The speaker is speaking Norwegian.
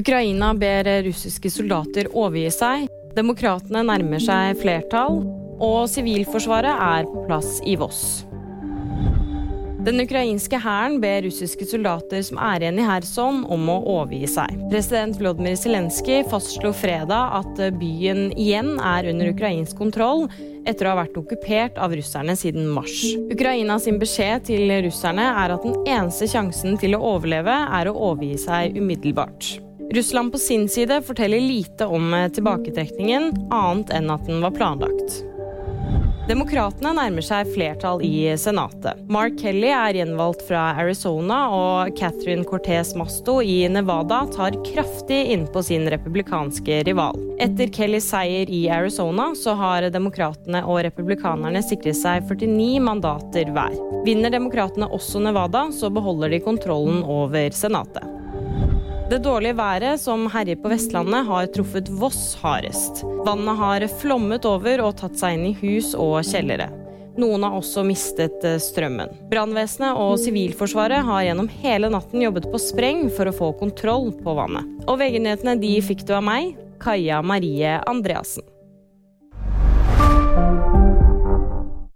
Ukraina ber russiske soldater overgi seg. Demokratene nærmer seg flertall. Og Sivilforsvaret er på plass i Voss. Den ukrainske hæren ber russiske soldater som er igjen i Kherson om å overgi seg. President Vlodymyr Zelenskyj fastslo fredag at byen igjen er under ukrainsk kontroll etter å ha vært okkupert av russerne siden mars. Ukrainas beskjed til russerne er at den eneste sjansen til å overleve er å overgi seg umiddelbart. Russland på sin side forteller lite om tilbaketrekningen, annet enn at den var planlagt. Demokratene nærmer seg flertall i Senatet. Mark Kelly er gjenvalgt fra Arizona, og Catherine Cortez Masto i Nevada tar kraftig innpå sin republikanske rival. Etter Kellys seier i Arizona så har demokratene og republikanerne sikret seg 49 mandater hver. Vinner demokratene også Nevada, så beholder de kontrollen over Senatet. Det dårlige været som herjer på Vestlandet, har truffet Voss hardest. Vannet har flommet over og tatt seg inn i hus og kjellere. Noen har også mistet eh, strømmen. Brannvesenet og Sivilforsvaret har gjennom hele natten jobbet på spreng for å få kontroll på vannet. Og VG-nyhetene de fikk du av meg, Kaja Marie Andreassen.